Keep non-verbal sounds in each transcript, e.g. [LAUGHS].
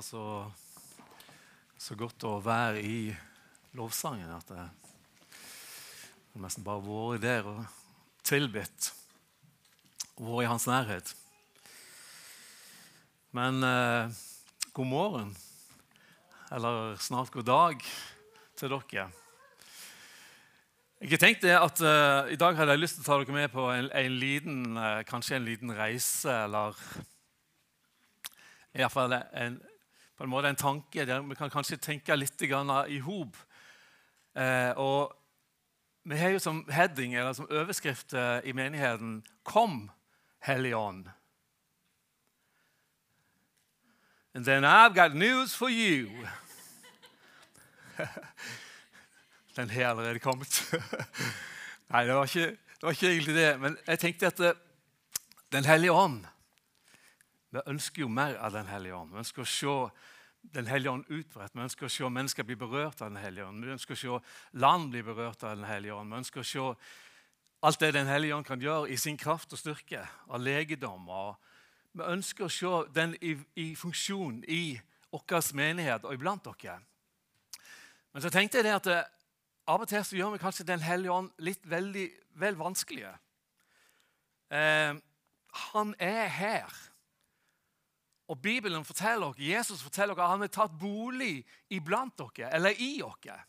var så, så godt å være i lovsangen at jeg nesten bare vært der og tilbedt. Vært i hans nærhet. Men eh, god morgen, eller snart god dag, til dere. Jeg tenkte at eh, I dag hadde jeg lyst til å ta dere med på en, en liten, eh, kanskje en liten reise, eller i hvert fall en, på en måte en tanke der vi kan kanskje tenke litt i hop. Eh, vi har jo som heading, eller som overskrift i menigheten 'Kom, Hellige Ånd'. And then I've got news for you. [LAUGHS] Den har allerede kommet. [LAUGHS] Nei, det var, ikke, det var, ikke, egentlig det. Men jeg tenkte at eh, Den hellige ånd Vi ønsker jo mer av Den hellige ånd. Vi ønsker å se Den hellige ånd utbredt. Vi ønsker å se mennesker bli berørt av Den hellige ånd. Vi ønsker å se land bli berørt av Den hellige ånd. Vi ønsker å se alt det Den hellige ånd kan gjøre i sin kraft og styrke, av legedom. Vi ønsker å se den i, i funksjon i vår menighet og iblant dere. Men så tenkte jeg det at eh, av og til så gjør vi kanskje Den hellige ånd litt veldig vel vanskelige. Eh, han er her. Og Bibelen forteller dere, Jesus forteller dere at han har tatt bolig iblant dere, eller i dere.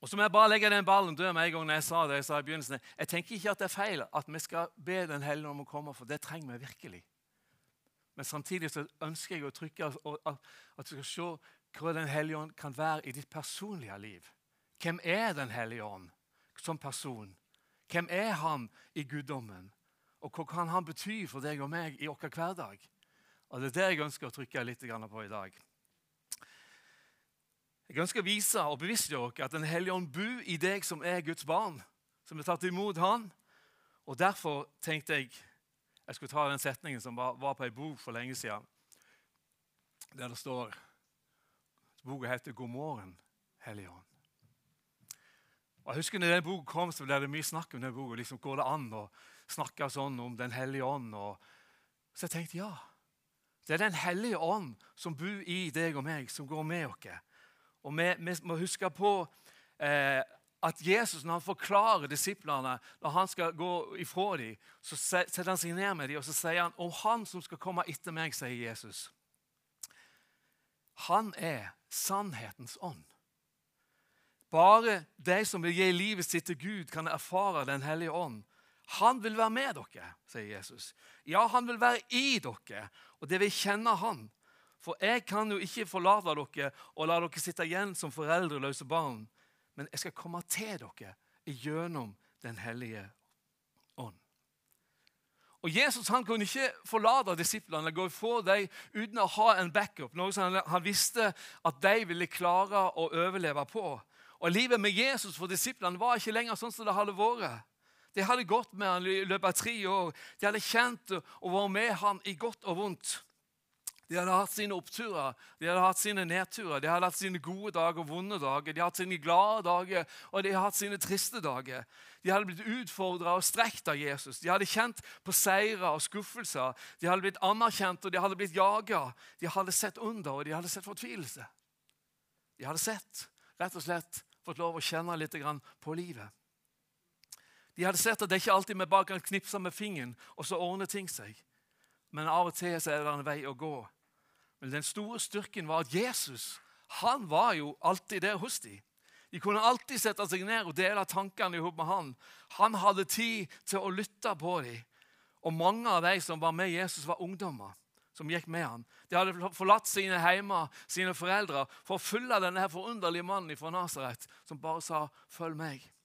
Og så må jeg bare legge den ballen død med en gang når jeg sa det jeg sa i begynnelsen. Jeg tenker ikke at det er feil at vi skal be Den hellige om å komme, for det trenger vi virkelig. Men samtidig så ønsker jeg å trykke at vi skal se hva Den hellige ånd kan være i ditt personlige liv. Hvem er Den hellige ånd som person? Hvem er han i guddommen? Og hva kan han bety for deg og meg i vår hverdag? Og Det er det jeg ønsker å trykke litt på i dag. Jeg ønsker å vise og bevisstgjøre dere at Den hellige ånd bor i deg som er Guds barn, som er tatt imot Han. Og Derfor tenkte jeg jeg skulle ta den setningen som var, var på ei bok for lenge siden, der det står Boka heter 'God morgen, Hellige Ånd'. Og jeg husker når den boka kom, så ble det mye snakk om den boka. Liksom, går det an å snakke sånn om Den hellige ånd? Så jeg tenkte ja. Det er Den hellige ånd som bor i deg og meg, som går med oss. Og vi, vi må huske på eh, at Jesus, når han forklarer disiplene, når han skal gå ifra dem, så setter han seg ned med dem og så sier han, om han som skal komme etter meg, sier Jesus. Han er sannhetens ånd. Bare de som vil gi livet sitt til Gud, kan erfare Den hellige ånd. Han vil være med dere, sier Jesus. Ja, han vil være i dere, og det vil kjenne han. For jeg kan jo ikke forlate dere og la dere sitte igjen som foreldreløse barn, men jeg skal komme til dere gjennom Den hellige ånd. Og Jesus han kunne ikke forlate disiplene gå for dem uten å ha en backup. Noe som han visste at de ville klare å overleve på. Og Livet med Jesus for disiplene var ikke lenger sånn som det hadde vært. De hadde gått med han i løpet av tre år. De hadde kjent og vært med han i godt og vondt. De hadde hatt sine oppturer, de hadde hatt sine nedturer, de hadde hatt sine gode dager og vonde dager, de hadde hatt sine glade dager og de hadde hatt sine triste dager. De hadde blitt utfordra og strekt av Jesus. De hadde kjent på seire og skuffelser. De hadde blitt anerkjent og de hadde blitt jaga. De hadde sett under og de hadde sett fortvilelse. De hadde sett, rett og slett fått lov å kjenne litt på livet. De hadde sett at det ikke alltid vi bare kan knipse med fingeren, og så ordner ting seg. Men av og til så er det en vei å gå. Men den store styrken var at Jesus han var jo alltid der hos dem. De kunne alltid sette seg ned og dele tankene med han. Han hadde tid til å lytte på dem. Og mange av de som var med Jesus, var ungdommer som gikk med han. De hadde forlatt sine heimer, sine foreldre, for å følge denne forunderlige mannen fra Nasaret som bare sa 'følg meg'.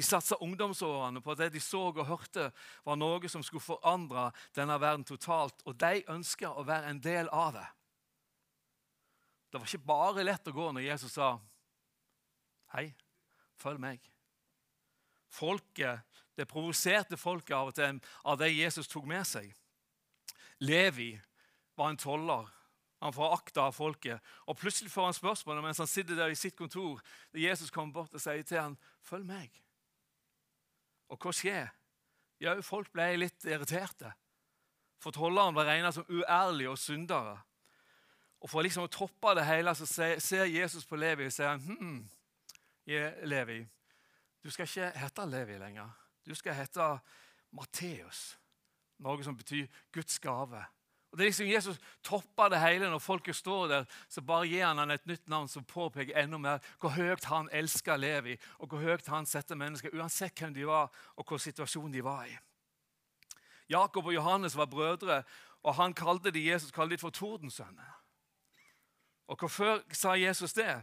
De satsa ungdomsårene på at det de så og hørte, var noe som skulle forandre denne verden totalt. Og de ønska å være en del av det. Det var ikke bare lett å gå når Jesus sa, 'Hei, følg meg'. Folket, Det provoserte folket av og til av det Jesus tok med seg. Levi var en toller. Han forakta av folket. Og Plutselig får han spørsmålet mens han sitter der i sitt kontor. Jesus kommer bort og sier til ham, 'Følg meg'. Og hva skjer? Ja, folk ble litt irriterte. For tolleren var regna som uærlige og syndere. Og For liksom å toppe det hele så ser Jesus på Levi og sier hm, Levi, du skal ikke hete Levi lenger. Du skal hete Matteus, noe som betyr Guds gave. Og det er liksom Jesus topper det hele når folket står der. Så bare gir han han et nytt navn som påpeker enda mer hvor høyt han elsker Levi, og hvor høyt han setter mennesker, uansett hvem de var, og hvilken situasjon de var i. Jakob og Johannes var brødre, og han kalte de Jesus kalte de for tordensønner. Og Hvorfor sa Jesus det?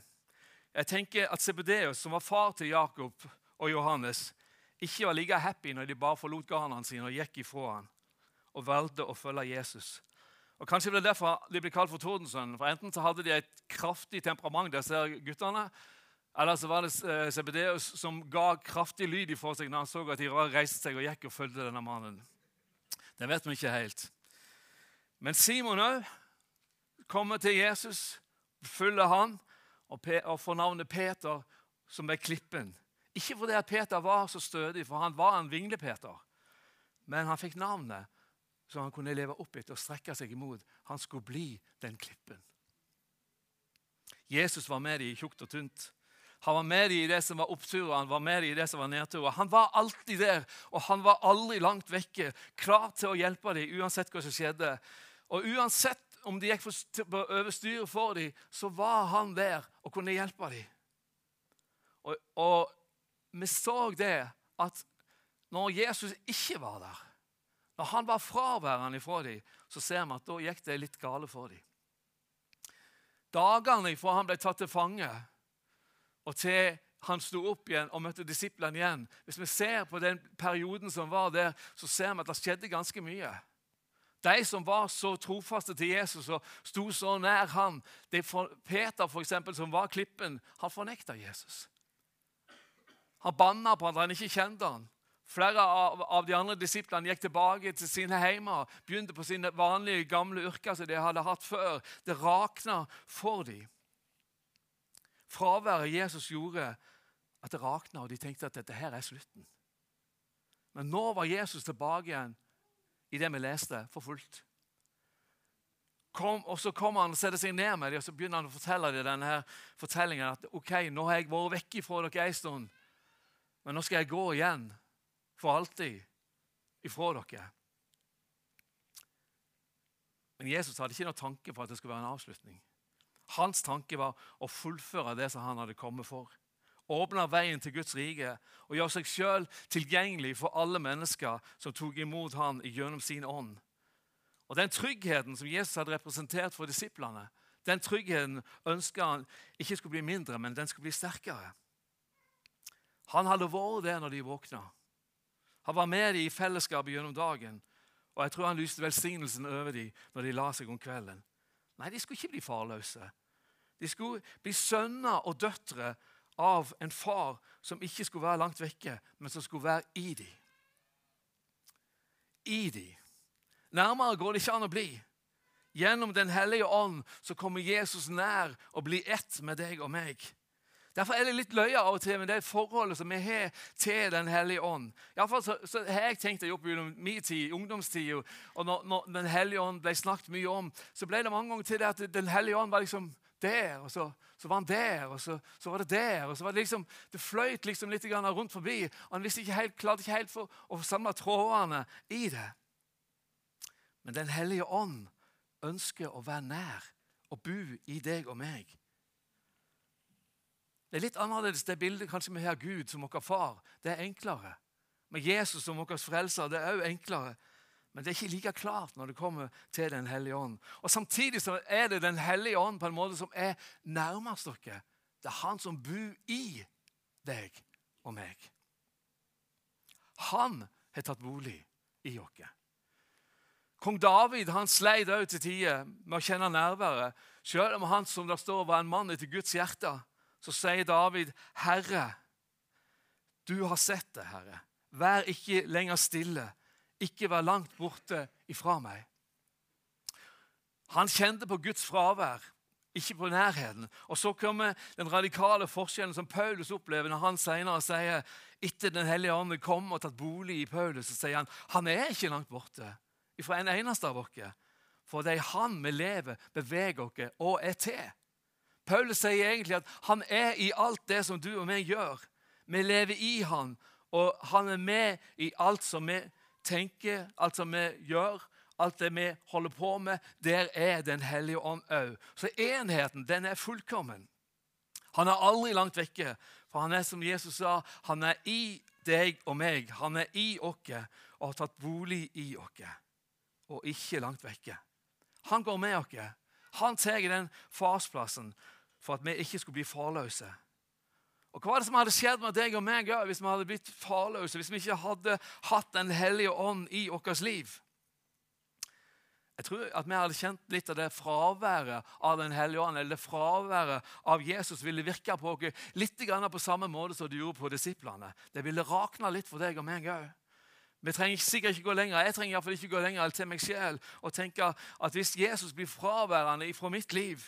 Jeg tenker at Sebedeus, som var far til Jakob og Johannes, ikke var like happy når de bare forlot garnene sine og gikk ifra han og valgte å følge Jesus. Og Kanskje det er derfor de ble kalt for Tordensønnen. For Enten så hadde de et kraftig temperament, disse guttene, eller så var det eh, Sebedeus som ga kraftig lyd i for seg når han så at de reiste seg og gikk og fulgte denne mannen. Det vet vi ikke helt. Men Simon òg kommer til Jesus, følger han og får navnet Peter, som er klippen. Ikke fordi Peter var så stødig, for han var en vingle-Peter, Men han fikk navnet som han kunne leve opp etter og strekke seg imot. Han skulle bli den klippen. Jesus var med dem i tjukt og tynt. Han var med dem i det som var opptur, han var med dem i det som var nedtur. Han var alltid der, og han var aldri langt vekke, klar til å hjelpe dem uansett hva som skjedde. Og uansett om de gikk over styret for dem, så var han der og kunne hjelpe dem. Og, og vi så det at når Jesus ikke var der, når han var fraværende fra dem, så ser vi at da gikk det litt gale for dem. Dagene fra han ble tatt til fange, og til han sto opp igjen og møtte disiplene igjen Hvis vi ser på den perioden som var der, så ser vi at det skjedde ganske mye. De som var så trofaste til Jesus og sto så nær ham Peter, for eksempel, som var klippen, han fornekta Jesus. Han banna på at han ikke kjente han. Flere av, av, de andre disiplene gikk tilbake til sine heimer, begynte på sine vanlige, gamle yrker som de hadde hatt før. Det rakna for dem. Fraværet Jesus gjorde at det rakna, og de tenkte at dette her er slutten. Men nå var Jesus tilbake igjen i det vi leste, for fullt. Kom, og Så kommer han og setter seg ned med dem og så begynner han å fortelle dem denne her fortellingen at ok, nå har jeg vært vekk fra dere en stund, men nå skal jeg gå igjen for alltid ifra dere. Men Jesus hadde ikke noen tanke for at det skulle være en avslutning. Hans tanke var å fullføre det som han hadde kommet for. Åpne veien til Guds rike og gjøre seg sjøl tilgjengelig for alle mennesker som tok imot han gjennom sin ånd. Og Den tryggheten som Jesus hadde representert for disiplene, den tryggheten ønska han ikke skulle bli mindre, men den skulle bli sterkere. Han hadde vært der når de våkna. Han var med dem i fellesskapet gjennom dagen. Og jeg tror han lyste velsignelsen over dem når de la seg om kvelden. Nei, de skulle ikke bli farløse. De skulle bli sønner og døtre av en far som ikke skulle være langt vekke, men som skulle være i dem. I dem. Nærmere går det ikke an å bli. Gjennom Den hellige ånd så kommer Jesus nær og blir ett med deg og meg. Derfor er det litt løye av og til med det forholdet som vi har til Den hellige ånd. Iallfall så, så har jeg tenkt det opp gjennom min tid, ungdomstida, og når, når, Den hellige ånd ble snakket mye om, så ble det mange ganger til det at Den hellige ånd var liksom der, og så, så var han der, og så, så, var det der. og så var Det liksom, det fløyt liksom litt rundt forbi. og Han ikke helt, klarte ikke helt for å samle trådene i det. Men Den hellige ånd ønsker å være nær og bo i deg og meg. Det er litt annerledes det bildet kanskje vi har Gud som vår far. Det er enklere. Med Jesus som vår frelser det er òg enklere. Men det er ikke like klart når det kommer til Den hellige ånd. Og Samtidig så er det Den hellige ånd på en måte som er nærmest dere. Det er han som bor i deg og meg. Han har tatt bolig i oss. Kong David han sleit òg til tider med å kjenne nærværet, selv om han som det står, var en mann etter Guds hjerte så sier David, 'Herre, du har sett det, Herre. Vær ikke lenger stille. Ikke vær langt borte ifra meg.' Han kjente på Guds fravær, ikke på nærheten. Og Så kommer den radikale forskjellen som Paulus opplever når han senere sier etter Den hellige ånd kom og tatt bolig i Paulus, så sier han han er ikke langt borte. ifra en eneste av oss. For det er Han vi lever, beveger oss og er til. Paulus sier egentlig at han er i alt det som du og vi gjør. Vi lever i han, og han er med i alt som vi tenker, alt som vi gjør, alt det vi holder på med. Der er Den hellige ånd òg. Så enheten, den er fullkommen. Han er aldri langt vekke, for han er som Jesus sa, han er i deg og meg. Han er i oss og har tatt bolig i oss, og ikke langt vekke. Han går med oss. Han tar den farsplassen for at vi ikke skulle bli farløse. Og Hva var det som hadde skjedd med deg og meg hvis vi hadde blitt farløse, hvis vi ikke hadde hatt Den hellige ånd i vårt liv? Jeg tror at vi hadde kjent litt av det fraværet av Den hellige ånd, eller det fraværet av Jesus ville virke på oss litt på samme måte som det gjorde på disiplene. Det ville rakna litt for deg og meg òg. Vi trenger sikkert ikke gå lenger. Jeg trenger i hvert fall ikke gå lenger til meg selv og tenke at hvis Jesus blir fraværende fra mitt liv,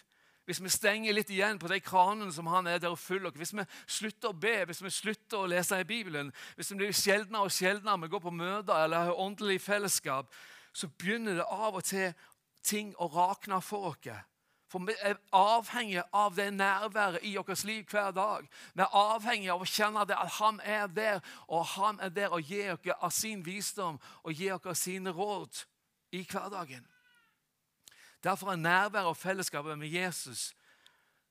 hvis vi stenger litt igjen på de kranene som han er der og fyller Hvis vi slutter å be, hvis vi slutter å lese i Bibelen, hvis vi blir sjeldnere og sjeldnere vi går på møter eller har åndelig fellesskap, så begynner det av og til ting å rakne for oss. For vi er avhengige av det nærværet i vårt liv hver dag. Vi er avhengige av å kjenne det, at Han er der, og Han er der og gir oss av sin visdom og gir oss sine råd i hverdagen. Derfor er nærværet og fellesskapet med Jesus,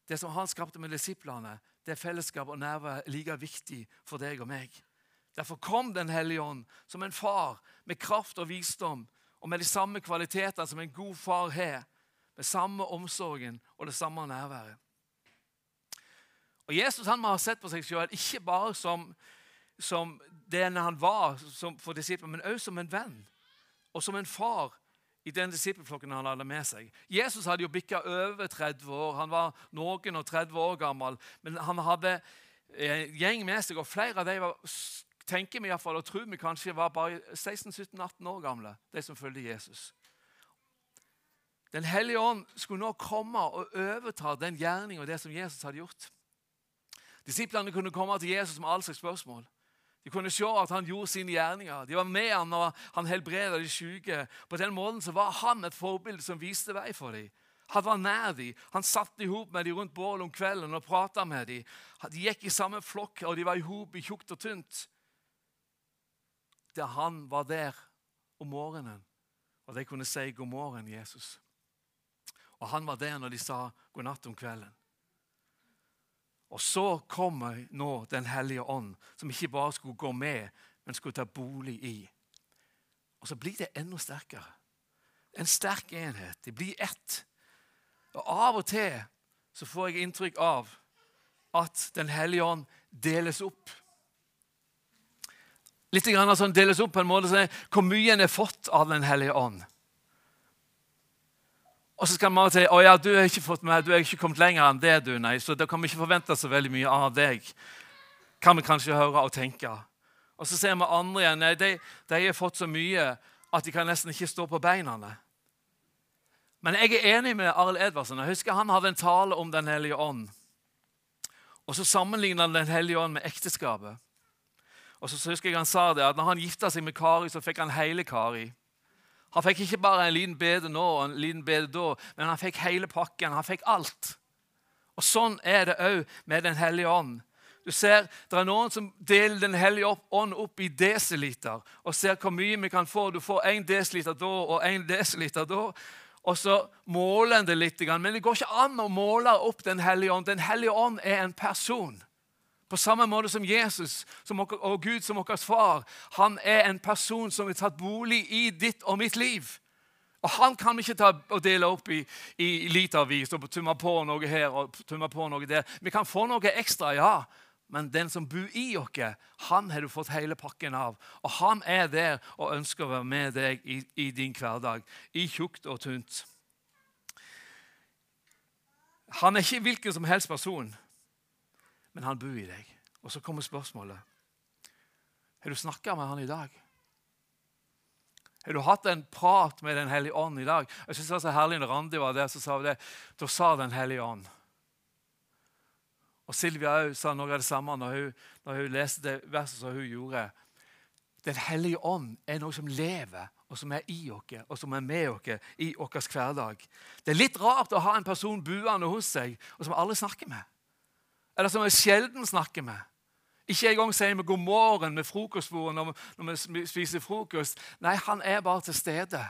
det som han skapte med disiplene, det fellesskapet og nærværet er like viktig for deg og meg. Derfor kom Den hellige ånd som en far med kraft og visdom og med de samme kvaliteter som en god far har, med samme omsorgen og det samme nærværet. Og Jesus han må ha sett på seg selv ikke bare som, som den han var for disiplene, men også som en venn og som en far i den disippelflokken han hadde med seg. Jesus hadde jo bikka over 30 år. Han var noen og 30 år gammel. Men han hadde en gjeng med seg, og flere av dem var, tenker vi i hvert fall, og tror vi kanskje var bare 16-17-18 år gamle, de som fulgte Jesus. Den hellige ånd skulle nå komme og overta den gjerning og det som Jesus hadde gjort. Disiplene kunne komme til Jesus med alle slags spørsmål. De kunne se at han gjorde sine gjerninger. De var med han når han helbreda de syke. På den måten så var han et forbilde som viste vei for dem. Han var nær dem. Han satt i hop med dem rundt bålet om kvelden og prata med dem. De gikk i samme flokk, og de var i hop i tjukt og tynt. Der han var der om morgenen, og de kunne si 'God morgen, Jesus'. Og han var der når de sa 'god natt' om kvelden. Og så kommer nå Den hellige ånd, som ikke bare skulle gå med, men skulle ta bolig i. Og så blir det enda sterkere. En sterk enhet. De blir ett. Og Av og til så får jeg inntrykk av at Den hellige ånd deles opp. Litt grann sånn deles opp på en måte så hvor mye en har fått av Den hellige ånd. Og så skal man si å ja, du har ikke fått med, du har ikke kommet lenger enn det, du, nei, så da kan vi ikke forvente så veldig mye av deg. Kan vi kanskje høre og tenke. Og så ser vi andre igjen. Nei, de, de har fått så mye at de kan nesten ikke stå på beina. Men jeg er enig med Arild Edvardsen. Jeg husker Han hadde en tale om Den hellige ånd. Og Så sammenligna han Den hellige ånd med ekteskapet. Og så husker jeg han sa det, at når han gifta seg med Kari, så fikk han hele Kari. Han fikk ikke bare en liten bede nå og en liten bede da, men han fikk hele pakken. Han fikk alt. Og Sånn er det òg med Den hellige ånd. Du ser, Det er noen som deler Den hellige ånd opp i desiliter og ser hvor mye vi kan få. Du får én desiliter da og én desiliter da. Og så måler en det litt. Men det går ikke an å måle opp Den hellige ånd. Den hellige ånd er en person. På samme måte som Jesus som, og Gud som vår far. Han er en person som har tatt bolig i ditt og mitt liv. Og Han kan vi ikke ta og dele opp i, i litervis og tumme på noe her og tumme på noe der. Vi kan få noe ekstra, ja. Men den som bor i oss, han har du fått hele pakken av. Og han er der og ønsker å være med deg i, i din hverdag, i tjukt og tynt. Han er ikke hvilken som helst person men han bor i deg. Og så kommer spørsmålet Har du snakka med han i dag? Har du hatt en prat med Den hellige ånd i dag? Jeg synes det var så herlig når Randi var der, så sa hun det. Da sa Den hellige ånd. Og Silvia sa noe av det samme når hun, når hun leste det verset som hun gjorde. Den hellige ånd er noe som lever og som er i oss, og som er med oss i vår hverdag. Det er litt rart å ha en person buende hos seg og som alle snakker med. Eller som vi sjelden snakker med. Ikke engang sier vi 'god morgen' med frokostbordet når, når vi spiser frokost. Nei, han er bare til stede.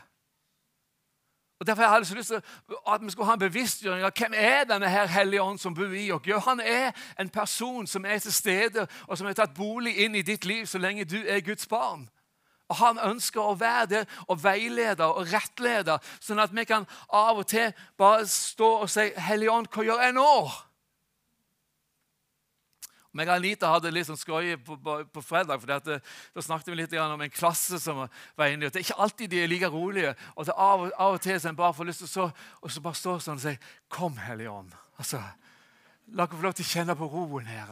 Og Derfor har jeg så lyst til at vi skulle ha en bevisstgjøring av hvem er denne her Hellige Ånd som bor i oss. Han er en person som er til stede, og som har tatt bolig inn i ditt liv så lenge du er Guds barn. Og Han ønsker å være det og veilede og rettlede, sånn at vi kan av og til bare stå og si 'Hellige Ånd, hva gjør jeg nå?' Meg og Anita hadde litt sånn skøye på, på, fredag. for det, Da snakket vi litt om en klasse som var inne. Det er ikke alltid de er like rolige. og det Av, av og til så en bare får lyst til å så, og så bare stå sånn og si 'Kom, Hellige Ånd'. Altså, La oss få lov til å kjenne på roen her.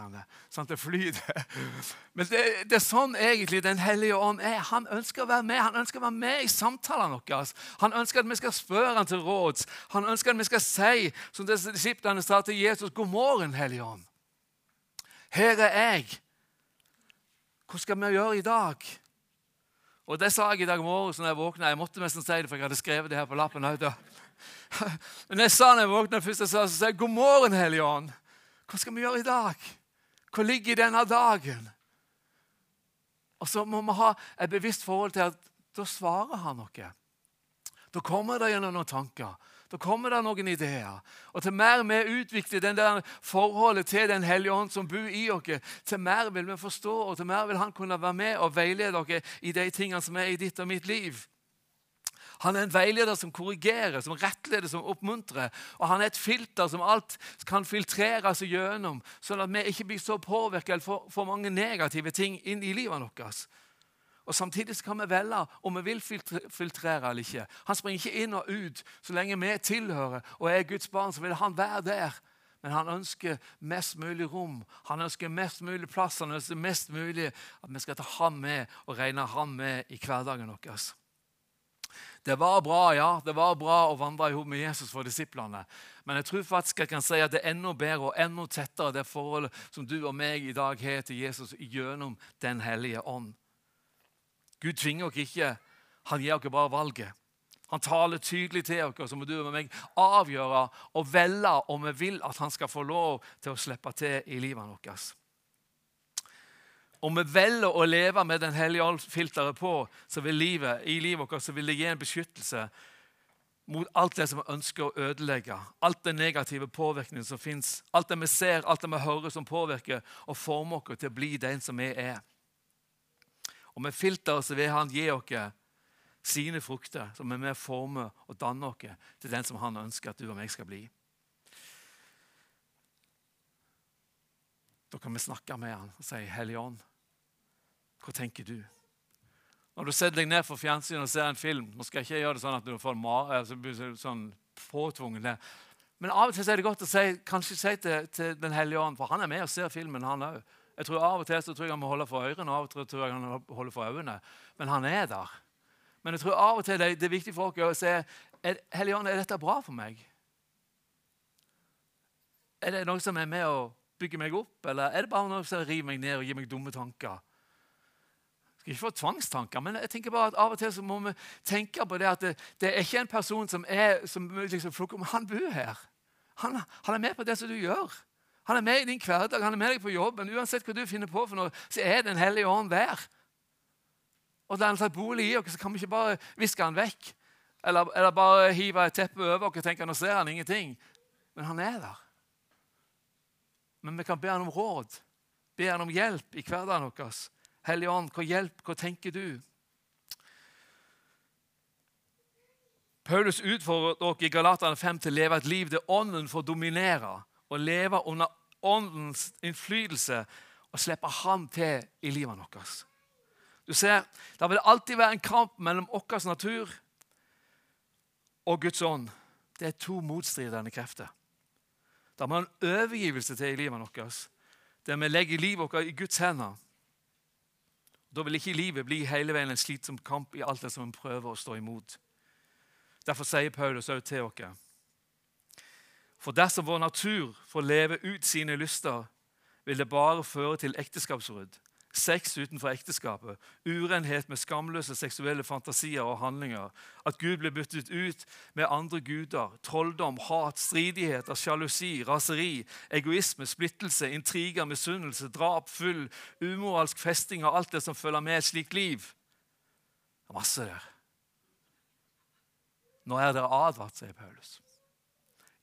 sånn at det flyter. [LAUGHS] Men det, det, er sånn egentlig Den hellige ånd er. Han ønsker å være med Han ønsker å være med i samtalene våre. Han ønsker at vi skal spørre han til råds. Han ønsker at vi skal si, som disiplene sa til Jesus, 'God morgen, Hellige Ånd'. Her er jeg. Hva skal vi gjøre i dag? Og Det sa jeg i dag morges når jeg våkna. Jeg måtte nesten si det, for jeg hadde skrevet det her på lappen. [LAUGHS] Men jeg sa når jeg våkna først, jeg sa, så sa jeg, 'God morgen, Hellige Ånd'. Hva skal vi gjøre i dag? Hva ligger i denne dagen? Og så må vi ha et bevisst forhold til at da svarer han noe. Da kommer det gjennom noen tanker. Da kommer det noen ideer. Og Til mer vi utvikler den der forholdet til Den hellige ånd som bor i oss, til mer vil vi forstå, og til mer vil han kunne være med og veilede dere i de tingene som er i ditt og mitt liv. Han er en veileder som korrigerer, som rettleder, som oppmuntrer. Og han er et filter som alt kan filtreres gjennom, sånn at vi ikke blir så påvirket eller får for mange negative ting inn i livet vårt. Og Samtidig kan vi velge om vi vil filtrere eller ikke. Han springer ikke inn og ut. Så lenge vi tilhører og er Guds barn, så vil han være der. Men han ønsker mest mulig rom, han ønsker mest mulig plass. Han ønsker mest mulig at vi skal ta ham med og regne ham med i hverdagen vår. Det var bra ja, det var bra å vandre sammen med Jesus for disiplene. Men jeg tror faktisk jeg kan si at det er enda bedre og enda tettere det forholdet som du og meg i dag har til Jesus gjennom Den hellige ånd. Gud tvinger oss ikke, han gir oss bare valget. Han taler tydelig til oss, så må du og meg avgjøre og velge om vi vil at han skal få lov til å slippe til i livet vårt. Om vi velger å leve med Den hellige ånd-filteret på, så vil livet, i livet vårt så vil det gi en beskyttelse mot alt det som vi ønsker å ødelegge. Alt den negative påvirkningen som fins. Alt det vi ser, alt det vi hører som påvirker og former oss til å bli den som vi er. Og med filteret så vil han gi oss sine frukter, som er med å forme og danne oss til den som han ønsker at du og meg skal bli. Da kan vi snakke med han og si, 'Hellige ånd, hva tenker du?' Når du setter deg ned for fjernsynet og ser en film Nå skal jeg ikke gjøre det sånn at du får mar, altså, sånn påtvunget det. Men av og til er det godt å si, kanskje si til, til Den hellige ånd, for han er med og ser filmen, han òg. Jeg tror Av og til så tror jeg han må holde for ørene, av og til tror jeg han må holde for øynene. Men han er der. Men jeg tror av og til det, det er viktig for oss å se er, Hellige er dette bra for meg. Er det noe som er med å bygge meg opp, eller er det bare noe som river meg ned og gir meg dumme tanker? Ikke få tvangstanker, men jeg tenker bare at av og til så må vi tenke på det at det, det er ikke en person som er som liksom om Han bor her. Han, han er med på det som du gjør. Han er med i din hverdag, han er med deg på jobben. Uansett hva du finner på, for noe, så er Den hellige ånd der. Og da han tatt bolig i oss, så kan vi ikke bare viske han vekk. Eller, eller bare hive et teppe over oss og tenke nå ser han ingenting. Men han er der. Men vi kan be han om råd, be han om hjelp i hverdagen vår. Hellige ånd, hva hjelp, hva tenker du? Paulus utfordrer dere i Galaterne 5 til å leve et liv der ånden får dominere å leve under åndens innflytelse og slippe Han til i livet vårt. Du ser, Det vil alltid være en kamp mellom vår natur og Guds ånd. Det er to motstridende krefter. Det må en overgivelse til i livet vårt, der vi legger livet vårt i Guds hender. Da vil ikke livet bli hele veien en slitsom kamp i alt det som en prøver å stå imot. Derfor sier Paulus også til oss for dersom vår natur får leve ut sine lyster, vil det bare føre til ekteskapsbrudd, sex utenfor ekteskapet, urenhet med skamløse seksuelle fantasier og handlinger, at Gud blir byttet ut med andre guder, trolldom, hat, stridigheter, sjalusi, raseri, egoisme, splittelse, intriger, misunnelse, drap, full, umoralsk festing og alt det som følger med et slikt liv. Det er masse der. Nå er dere advart, sier Paulus.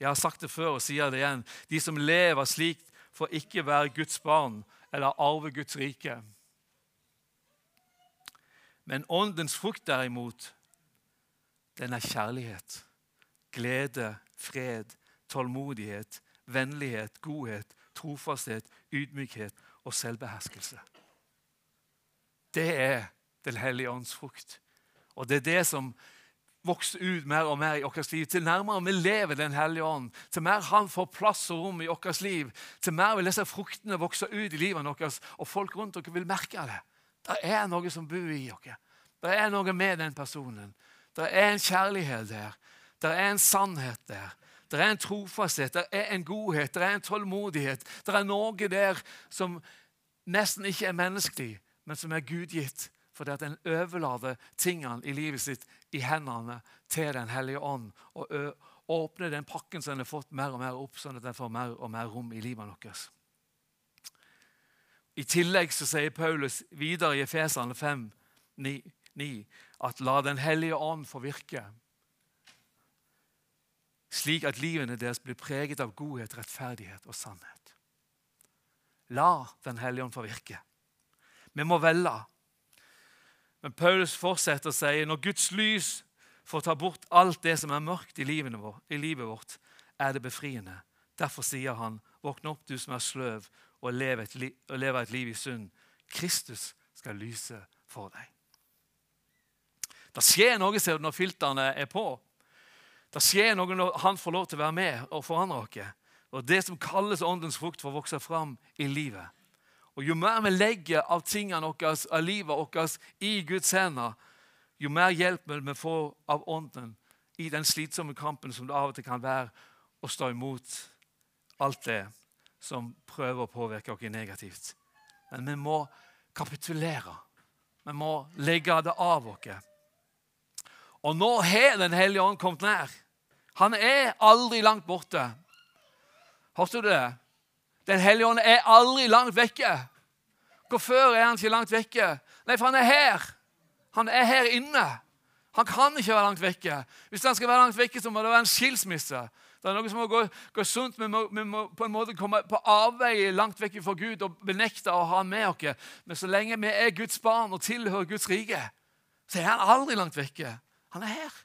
Jeg har sagt det før og sier det igjen. De som lever slik, får ikke være Guds barn eller arve Guds rike. Men åndens frukt, derimot, den er kjærlighet, glede, fred, tålmodighet, vennlighet, godhet, trofasthet, ydmykhet og selvbeherskelse. Det er Den hellige ånds frukt. Og det er det som vokser ut mer og mer i vårt liv. Til nærmere vi lever Den hellige ånd, til mer Han får plass og rom i vårt liv, til mer vil disse fruktene vokse ut i livet vårt, og folk rundt dere vil merke det. Det er noe som bor i dere. Det er noe med den personen. Det er en kjærlighet der. Det er en sannhet der. Det er en trofasthet, det er en godhet, det er en tålmodighet. Det er noe der som nesten ikke er menneskelig, men som er gudgitt. Fordi at en overlater tingene i livet sitt i hendene til Den hellige ånd. Og åpne den pakken som en har fått mer og mer opp, sånn at den får mer og mer rom i livet deres. I tillegg så sier Paulus videre i Efesene 5, 9, 9, at la Den hellige ånd få virke, slik at livene deres blir preget av godhet, rettferdighet og sannhet. La Den hellige ånd få virke. Vi må velge men Paulus fortsetter å si når Guds lys får ta bort alt det som er mørkt i livet, vårt, i livet vårt, er det befriende. Derfor sier han, våkne opp, du som er sløv, og lev et, liv, og lever et liv i synd. Kristus skal lyse for deg. Det skjer noe ser du, når filterne er på. Det skjer noe når han får lov til å være med og forandre oss. Og Det som kalles åndens frukt, får vokse fram i livet. Og Jo mer vi legger av tingene våre, av livet vårt i Guds hender, jo mer hjelp vi få av Ånden i den slitsomme kampen som det av og til kan være å stå imot alt det som prøver å påvirke oss negativt. Men vi må kapitulere. Vi må legge det av oss. Og nå har Den hellige ånd kommet nær. Han er aldri langt borte. Hørte du det? Den hellige ånd er aldri langt vekke. Hvorfor er han ikke langt vekke? Nei, for han er her. Han er her inne. Han kan ikke være langt vekke. Hvis han skal være langt vekke, så må det være en skilsmisse. Det er noe som må gå, gå sunt. Vi må, vi må, på en måte komme på avveie langt vekk fra Gud og benekte å ha han med oss. Men så lenge vi er Guds barn og tilhører Guds rike, så er han aldri langt vekke. Han er her.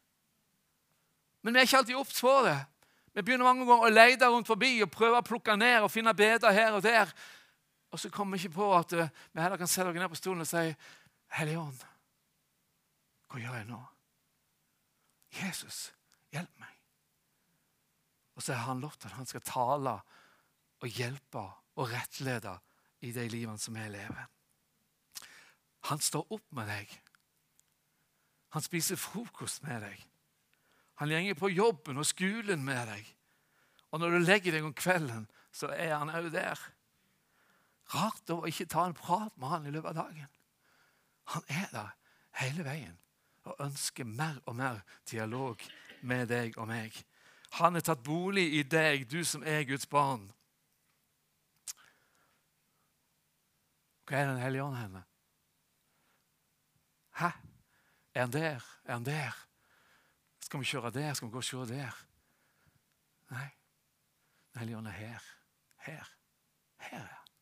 Men vi er ikke alltid obs på det. Vi begynner mange ganger å lete rundt forbi og prøve å plukke ned og finne beder her og der. Og så kommer vi ikke på at uh, vi heller kan sette oss ned på stolen og si Hellige hva gjør jeg nå? Jesus, hjelp meg. Og så har han lovt at han skal tale og hjelpe og rettlede i de livene som vi lever. Han står opp med deg. Han spiser frokost med deg. Han gjenger på jobben og skolen med deg. Og når du legger deg om kvelden, så er han òg der. Rart å ikke ta en prat med han i løpet av dagen. Han er der hele veien og ønsker mer og mer dialog med deg og meg. Han er tatt bolig i deg, du som er Guds barn. Hva er Den hellige ånd henne? Hæ? Er han der? Er han der? Skal vi kjøre der? Skal vi gå og se der? Nei. Den hellige ånd er her. Her. Her er han.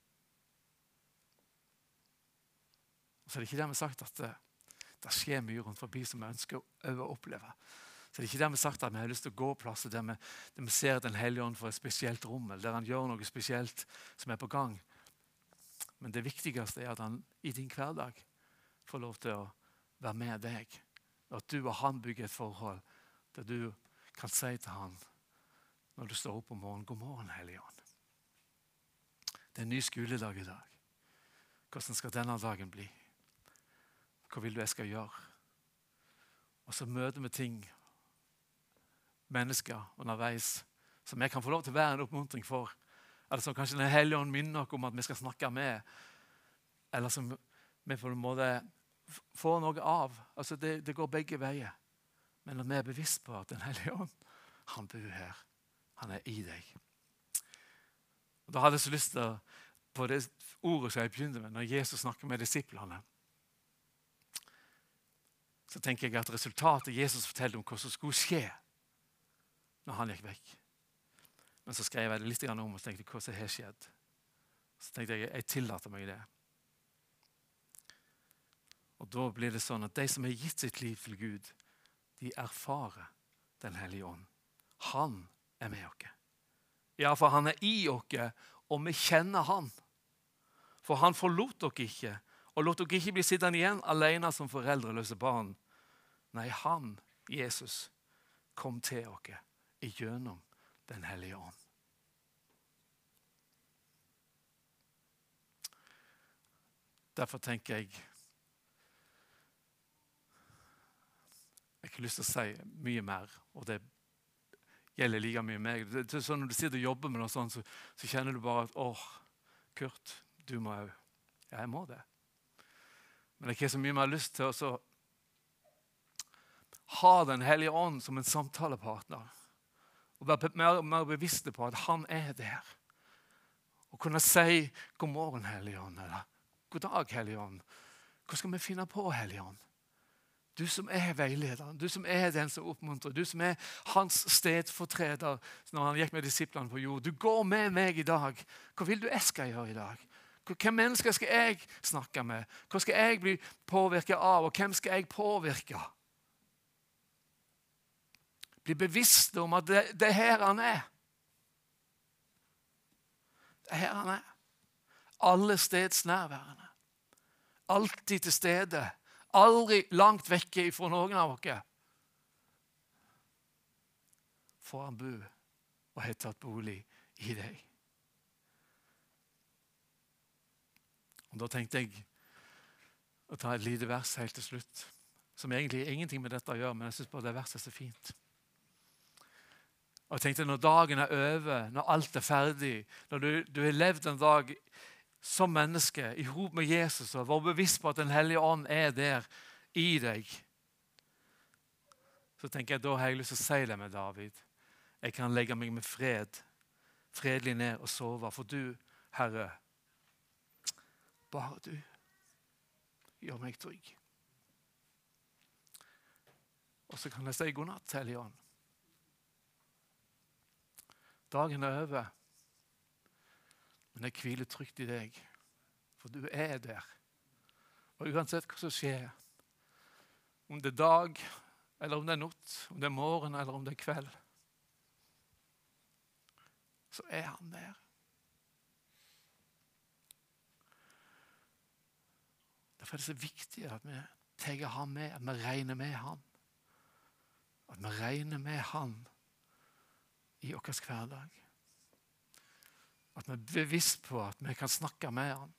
Så er det ikke dermed sagt at det, det skjer mye rundt forbi som vi ønsker å oppleve. Så det er ikke dermed sagt at vi har lyst til å gå plasser der vi, der vi ser Den hellige ånd for et spesielt rom, eller der han gjør noe spesielt som er på gang. Men det viktigste er at han i din hverdag får lov til å være med deg. At du og han bygger et forhold der du kan si til han når du står opp om morgenen 'God morgen, Hellige. Det er en ny skoledag i dag. Hvordan skal denne dagen bli? Hva vil du jeg skal gjøre? Og så møter vi ting, mennesker underveis, som jeg kan få lov til å være en oppmuntring for. Eller som kanskje Den hellige ånd minner oss om at vi skal snakke med. eller som vi på en måte får noe av. Altså det, det går begge veier. Men når vi er bevisst på at Den hellige ånd han bor her, han er i deg. Og Da hadde jeg så lyst til på det ordet som jeg begynte med, når Jesus snakker med disiplene så tenker jeg at resultatet Jesus forteller om hva som skulle skje når han gikk vekk. Men så skrev jeg det litt om og tenkte hva som har skjedd. Så tenkte jeg jeg tillater meg det. Og Da blir det sånn at de som har gitt sitt liv til Gud, de erfarer Den hellige ånd. Han er med oss. Ja, for han er i oss, og vi kjenner han. For han forlot dere ikke, og lot dere ikke bli sittende igjen alene som foreldreløse barn. Nei, han, Jesus, kom til oss gjennom Den hellige ånd. Derfor tenker jeg Jeg har ikke lyst til å si mye mer, og det gjelder like mye meg. Det, er sånn Når du sitter og jobber med noe sånt, så, så kjenner du bare at åh, Kurt, du må òg. Ja, jeg må det. Men jeg har ikke så mye mer lyst til å ha Den hellige ånd som en samtalepartner. Og være mer, mer bevisste på at han er der. Og kunne si 'God morgen, Hellige Ånd', eller 'God dag, Hellige Ånd'. Hva skal vi finne på, Hellige Ånd? Du som er veilederen, du som er den som oppmuntrer, du som er hans stedfortreder når han gikk med disiplene på jord. Du går med meg i dag. Hva vil du jeg skal gjøre i dag? Hvem mennesker skal jeg snakke med? Hva skal jeg bli påvirket av, og hvem skal jeg påvirke? Bli bevisst om at det, det er her han er. Det er her han er. Alle steds nærværende. Alltid til stede Aldri langt vekke ifra noen av oss. Får han bo og har tatt bolig i deg. Og Da tenkte jeg å ta et lite vers helt til slutt, som egentlig ingenting med dette å gjøre, men jeg syns bare det verset er så fint. Og jeg tenkte Når dagen er over, når alt er ferdig, når du, du har levd en dag som menneske i hop med Jesus og være bevisst på at Den hellige ånd er der i deg, så tenker jeg da har jeg lyst til å si det med David. Jeg kan legge meg med fred, fredelig ned og sove. For du, Herre, bare du gjør meg trygg. Og så kan jeg si god natt, Hellige Ånd. Dagen er over. Men jeg hviler trygt i deg, for du er der. Og uansett hva som skjer, om det er dag, eller om det er natt, om det er morgen eller om det er kveld, så er han der. Derfor er det så viktig at vi tar ham med, at vi regner med han. At vi regner med han i vår hverdag. At vi er bevisst på at vi kan snakke med han.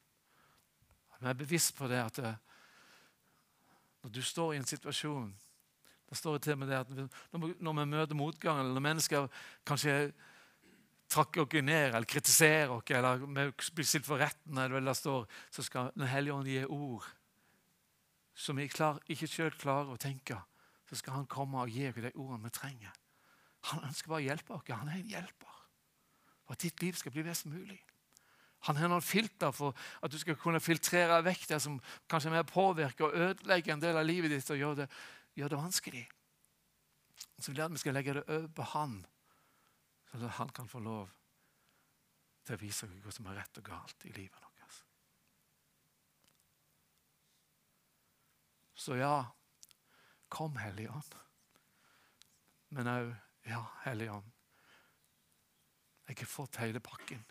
At vi er bevisst på det at det, når du står i en situasjon det står til med det at Når vi møter motgang, eller når mennesker kanskje trakker oss ned eller kritiserer oss, eller vi blir stilt for retten, eller det står, så skal Den hellige ånd gi ord som vi ikke sjøl klarer å tenke. Så skal Han komme og gi oss de ordene vi trenger. Han ønsker bare å hjelpe oss. Han er en hjelper for at ditt liv skal bli best mulig. Han har noen filter for at du skal kunne filtrere vekk det som kanskje mer påvirker og ødelegger en del av livet ditt og gjør det, gjør det vanskelig. Så vil jeg at vi skal legge det over på han, så at han kan få lov til å vise hva som er rett og galt i livet vårt. Så ja, kom, Hellige Ånd. Men òg, ja, Hellige Ånd, jeg har fått hele pakken.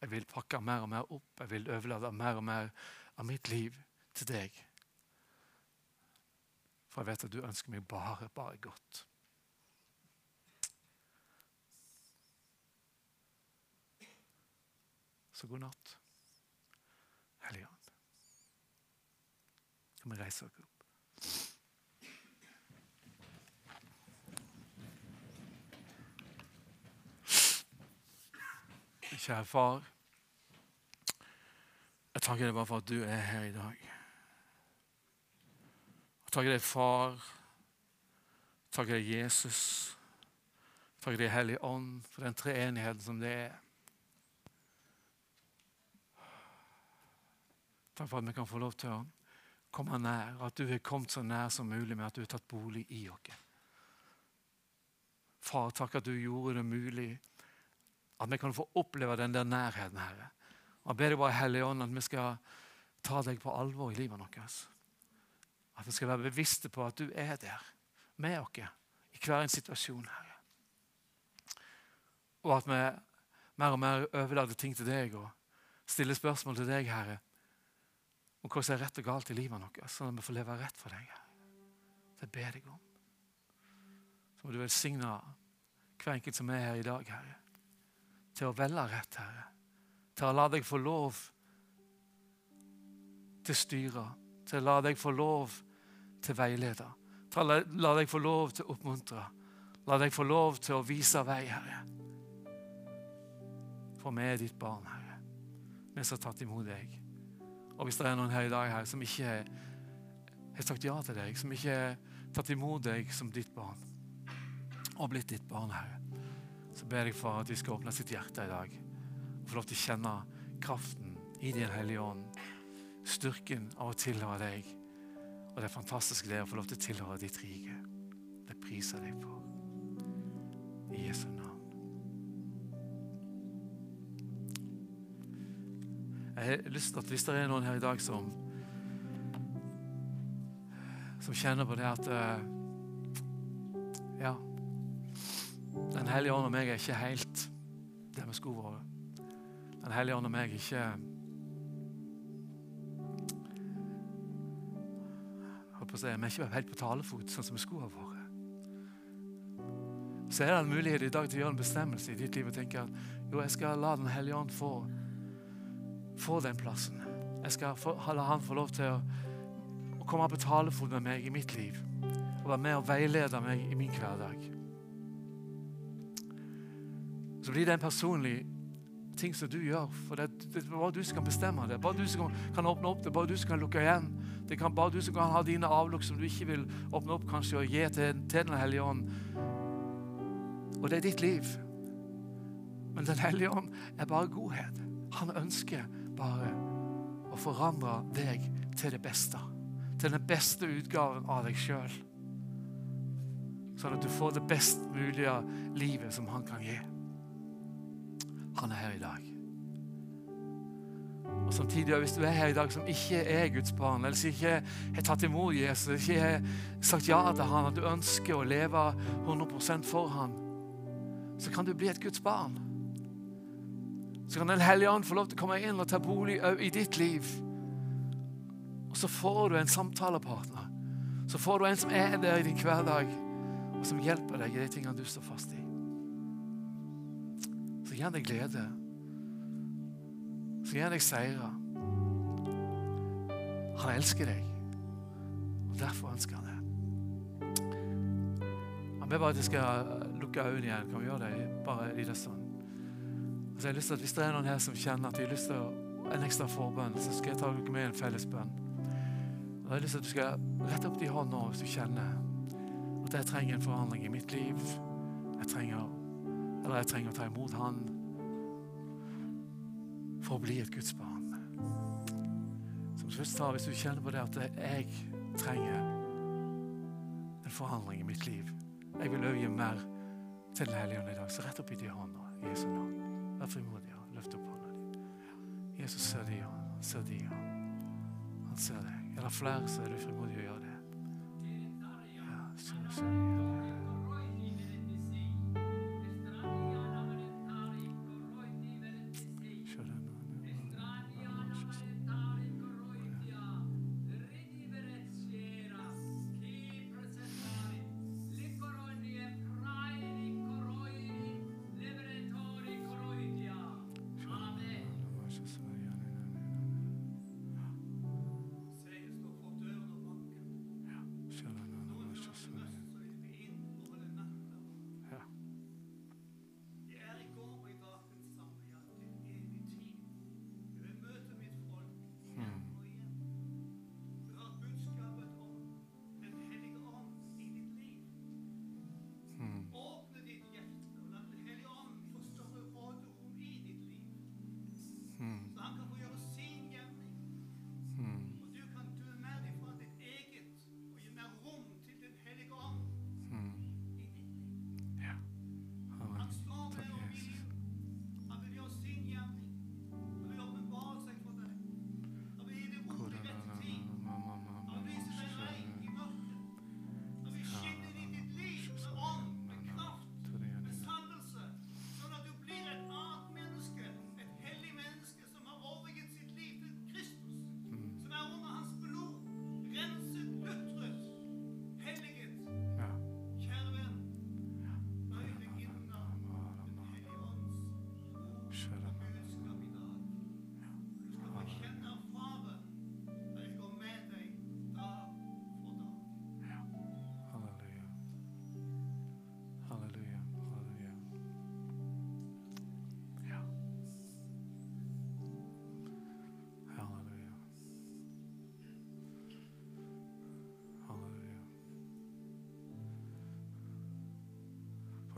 Jeg vil pakke mer og mer opp. Jeg vil overlate mer og mer av mitt liv til deg. For jeg vet at du ønsker meg bare, bare godt. Så god natt, Hellige Ånd. Kan vi reise oss opp? Kjære far. Jeg takker deg bare for at du er her i dag. Jeg takker deg, far. Jeg takker deg, Jesus. Jeg takker deg, Hellig Ånd, for den treenigheten som det er. Takk for at vi kan få lov til å komme nær, at du har kommet så nær som mulig med at du har tatt bolig i oss. Far, takk at du gjorde det mulig at vi kan få oppleve den der nærheten, Herre. Og Jeg ber deg bare, Hellige Ånd, at vi skal ta deg på alvor i livet vårt. At vi skal være bevisste på at du er der med oss i hver en situasjon, Herre. Og at vi mer og mer overlater ting til deg og stiller spørsmål til deg, Herre, om hva som er rett og galt i livet vårt, sånn at vi får leve rett for deg. Herre. Det ber jeg om. Så må du velsigne hver enkelt som er her i dag, Herre, til å velge rett, Herre. Til å la deg få lov til å styre, til å la deg få lov til å veilede. Til å la, deg få lov til å oppmuntre. La deg få lov til å vise vei, Herre. For vi er ditt barn, Herre. Vi som har tatt imot deg. Og hvis det er noen her i dag her som ikke har sagt ja til deg, som ikke har tatt imot deg som ditt barn, og blitt ditt barn, Herre, så ber jeg for at de skal åpne sitt hjerte i dag og få lov til å kjenne kraften i Din Hellige Ånd, styrken av å tilhøre deg, og det fantastiske det å få lov til å tilhøre ditt rike. Det priser jeg deg for. I Jesu navn. Jeg har lyst til at Hvis det er noen her i dag som som kjenner på det at Den hellige ånd og meg er ikke helt der vi skulle vært. Den hellige ånd og meg er ikke Vi er ikke helt på talefot sånn som vi skulle ha vært. Så er det en mulighet i dag til å gjøre en bestemmelse i ditt liv og tenke at jo, jeg skal la Den hellige ånd få få den plassen. Jeg skal få, la han få lov til å, å komme på talefot med meg i mitt liv. Og være med og veilede meg i min hverdag. Så blir det en personlig ting som du gjør. For det, er bare du som kan bestemme det. Bare du som kan åpne opp det, bare du som kan lukke igjen. Det kan bare du som kan ha dine avlukk som du ikke vil åpne opp kanskje og gi til, til Den hellige ånd. Og det er ditt liv. Men Den hellige ånd er bare godhet. Han ønsker bare å forandre deg til det beste. Til den beste utgaven av deg sjøl. Sånn at du får det best mulige livet som han kan gi. Han er her i dag. Og samtidig, Hvis du er her i dag som ikke er Guds barn, eller som ikke har tatt imot Jesus, ikke har sagt ja til han, at du ønsker å leve 100% for han, så kan du bli et Guds barn så kan Den hellige ånd få lov til å komme inn og ta bolig i ditt liv. Og så får du en samtalepartner. Så får du en som er der i din hverdag, og som hjelper deg i de tingene du står fast i. Så gir han deg glede. Så gir han deg seire. Han elsker deg, og derfor ønsker han det. Ber bare at jeg skal lukke øynene igjen. Kan vi gjøre det bare en liten stund? Så jeg har lyst til at Hvis det er noen her som kjenner at de har lyst til en ekstra forbønn, så skal jeg ta dere med i en felles bønn. Og jeg har lyst til at Du skal rette opp de håndene hvis du kjenner at jeg trenger en forandring i mitt liv. Jeg trenger, eller jeg trenger å ta imot Han for å bli et Guds barn. Som først tar, Hvis du kjenner på det at jeg trenger en forandring i mitt liv Jeg vil øye mer til Den hellige ånd i dag. Så rett opp i de håndene i Jesu navn. Vær frimodig og løft opp hånda di. Jesus ser de, han ser de. Han ser deg. Er det flere, så er du frimodig å gjøre det. Ja, så, så, ja.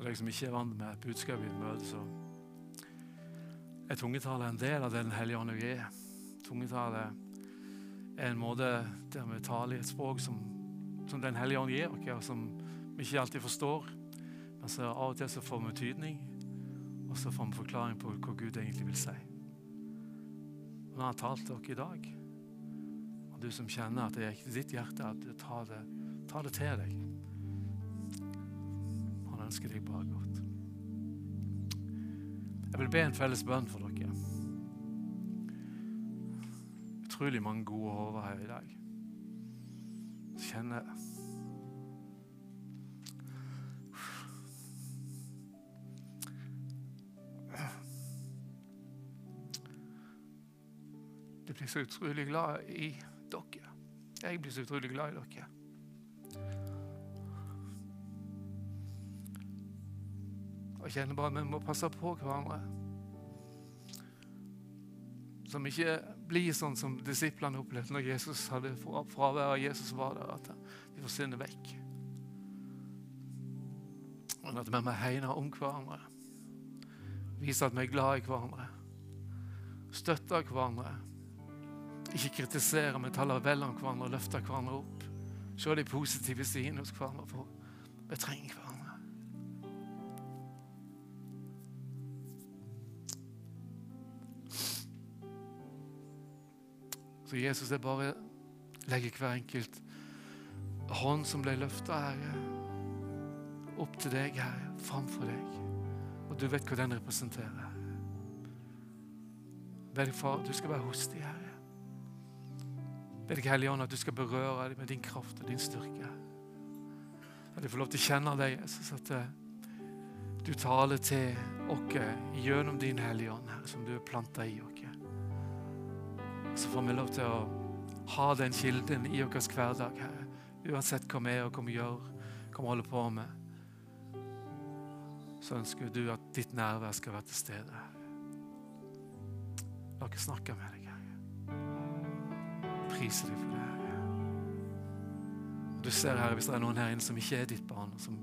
For deg som ikke er vant med budskapet i et møte, så er tungetale en del av det Den hellige ånd er. Tungetale er en måte der vi taler i et språk som, som Den hellige ånd gir oss, og som vi ikke alltid forstår. Men så av og til så får vi tydning, og så får vi forklaring på hva Gud egentlig vil si. Og når han talt til dere i dag, og du som kjenner at det er ditt hjerte, at du tar det, tar det til deg ønsker deg bare godt. Jeg vil be en felles bønn for dere. Utrolig mange gode hoder her i dag. Kjenner Jeg blir så utrolig glad i dere. Jeg blir så utrolig glad i dere. Jeg kjenner bare vi må passe på hverandre. Som ikke blir sånn som disiplene opplevde når Jesus hadde fravær av Jesus var der, at de forsvinner vekk. Men at vi må hegne om hverandre. Vise at vi er glad i hverandre. Støtte hverandre. Ikke kritisere, men tale vel om hverandre og løfte hverandre opp. Se de positive sidene hos hverandre, for vi trenger hverandre. Så Jesus er bare legger hver enkelt hånd som ble løfta, Herre, opp til deg, Herre, framfor deg. Og du vet hva den representerer. Be deg, far, du skal være hos dem, Herre. Be deg, Hellige Ånd, at du skal berøre dem med din kraft og din styrke. At de får lov til å kjenne deg, Jesus, at eh, du taler til oss gjennom din Hellige Ånd, Herre, som du er planta i oss så får vi lov til å ha den kilden i vår hverdag, Herre. Uansett hva vi er og hva vi gjør, hva vi holder på med, så ønsker du at ditt nærvær skal være til stede. La oss snakke med deg, Herre. Prise deg for det, Herre. Du ser, Herre, hvis det er noen her inne som ikke er ditt barn, som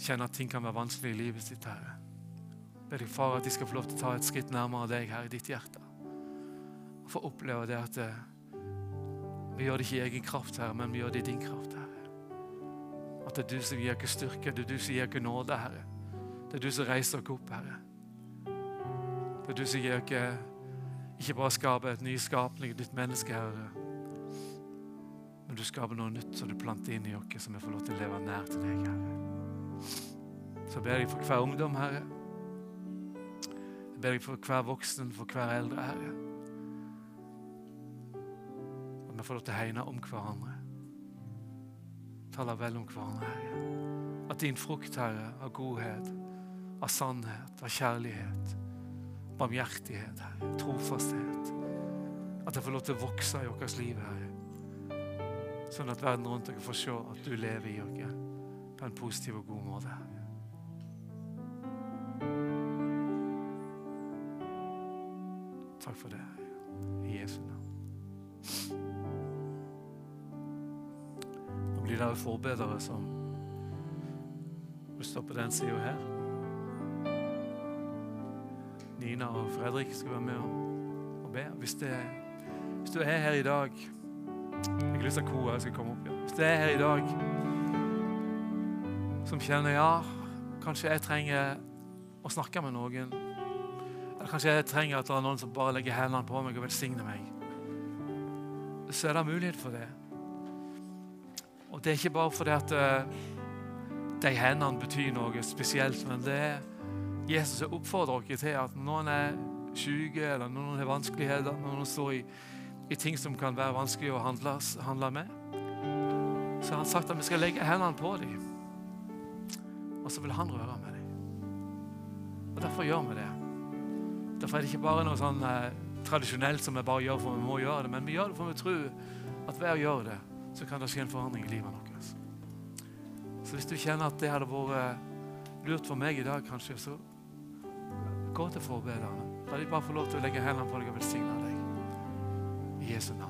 kjenner at ting kan være vanskelig i livet sitt, Herre. Be deg, far, at de skal få lov til å ta et skritt nærmere deg, Herre, i ditt hjerte få oppleve det at eh, vi gjør det ikke i egen kraft, Herre, men vi gjør det i din kraft, Herre. At det er du som gir oss styrke, det er du som gir oss nåde, Herre. Det er du som reiser oss opp, Herre. Det er du som gir oss ikke bare skaper et nyskapning, et nytt menneske, Herre. Men du skaper noe nytt som du planter inn i oss, som vi får lov til å leve nær til deg, Herre. Så ber jeg for hver ungdom, Herre. Jeg ber deg for hver voksen, for hver eldre, Herre vi får lov til å hegne om hverandre. Tale vel om hverandre, Herre. At din frukt, Herre, av godhet, av sannhet, av kjærlighet, barmhjertighet, Herre, trofasthet At jeg får lov til å vokse i vårt liv, Herre. Sånn at verden rundt dere får se at du lever i oss på en positiv og god måte. Herre. Takk for det, Herre. I Jesu navn. der forbedere som står stå på den sida her. Nina og Fredrik skal være med og, be. Hvis, det, hvis, du er her i dag Jeg har lyst til at koret skal komme opp. Ja. Hvis du er her i dag som kjenner ja, kanskje jeg trenger å snakke med noen. Eller kanskje jeg trenger at det er noen som bare legger hendene på meg og velsigner meg. Så er det mulighet for det. Og Det er ikke bare fordi at uh, de hendene betyr noe spesielt, men det er Jesus oppfordrer dere til at når noen er syke, eller når noen har vanskeligheter, når noen står i, i ting som kan være vanskelig å handle, handle med, så har han sagt at vi skal legge hendene på dem. Og så vil han røre med dem. Og Derfor gjør vi det. Derfor er det ikke bare noe sånn eh, tradisjonelt som vi bare gjør for vi må gjøre det, men vi gjør det for vi tror at ved å gjøre det, så kan det skje en forandring i livet deres. Så hvis du kjenner at det hadde vært lurt for meg i dag, kanskje, så gå til forbederne. La de bare få lov til å legge hendene på deg og velsigne deg. I Jesu navn.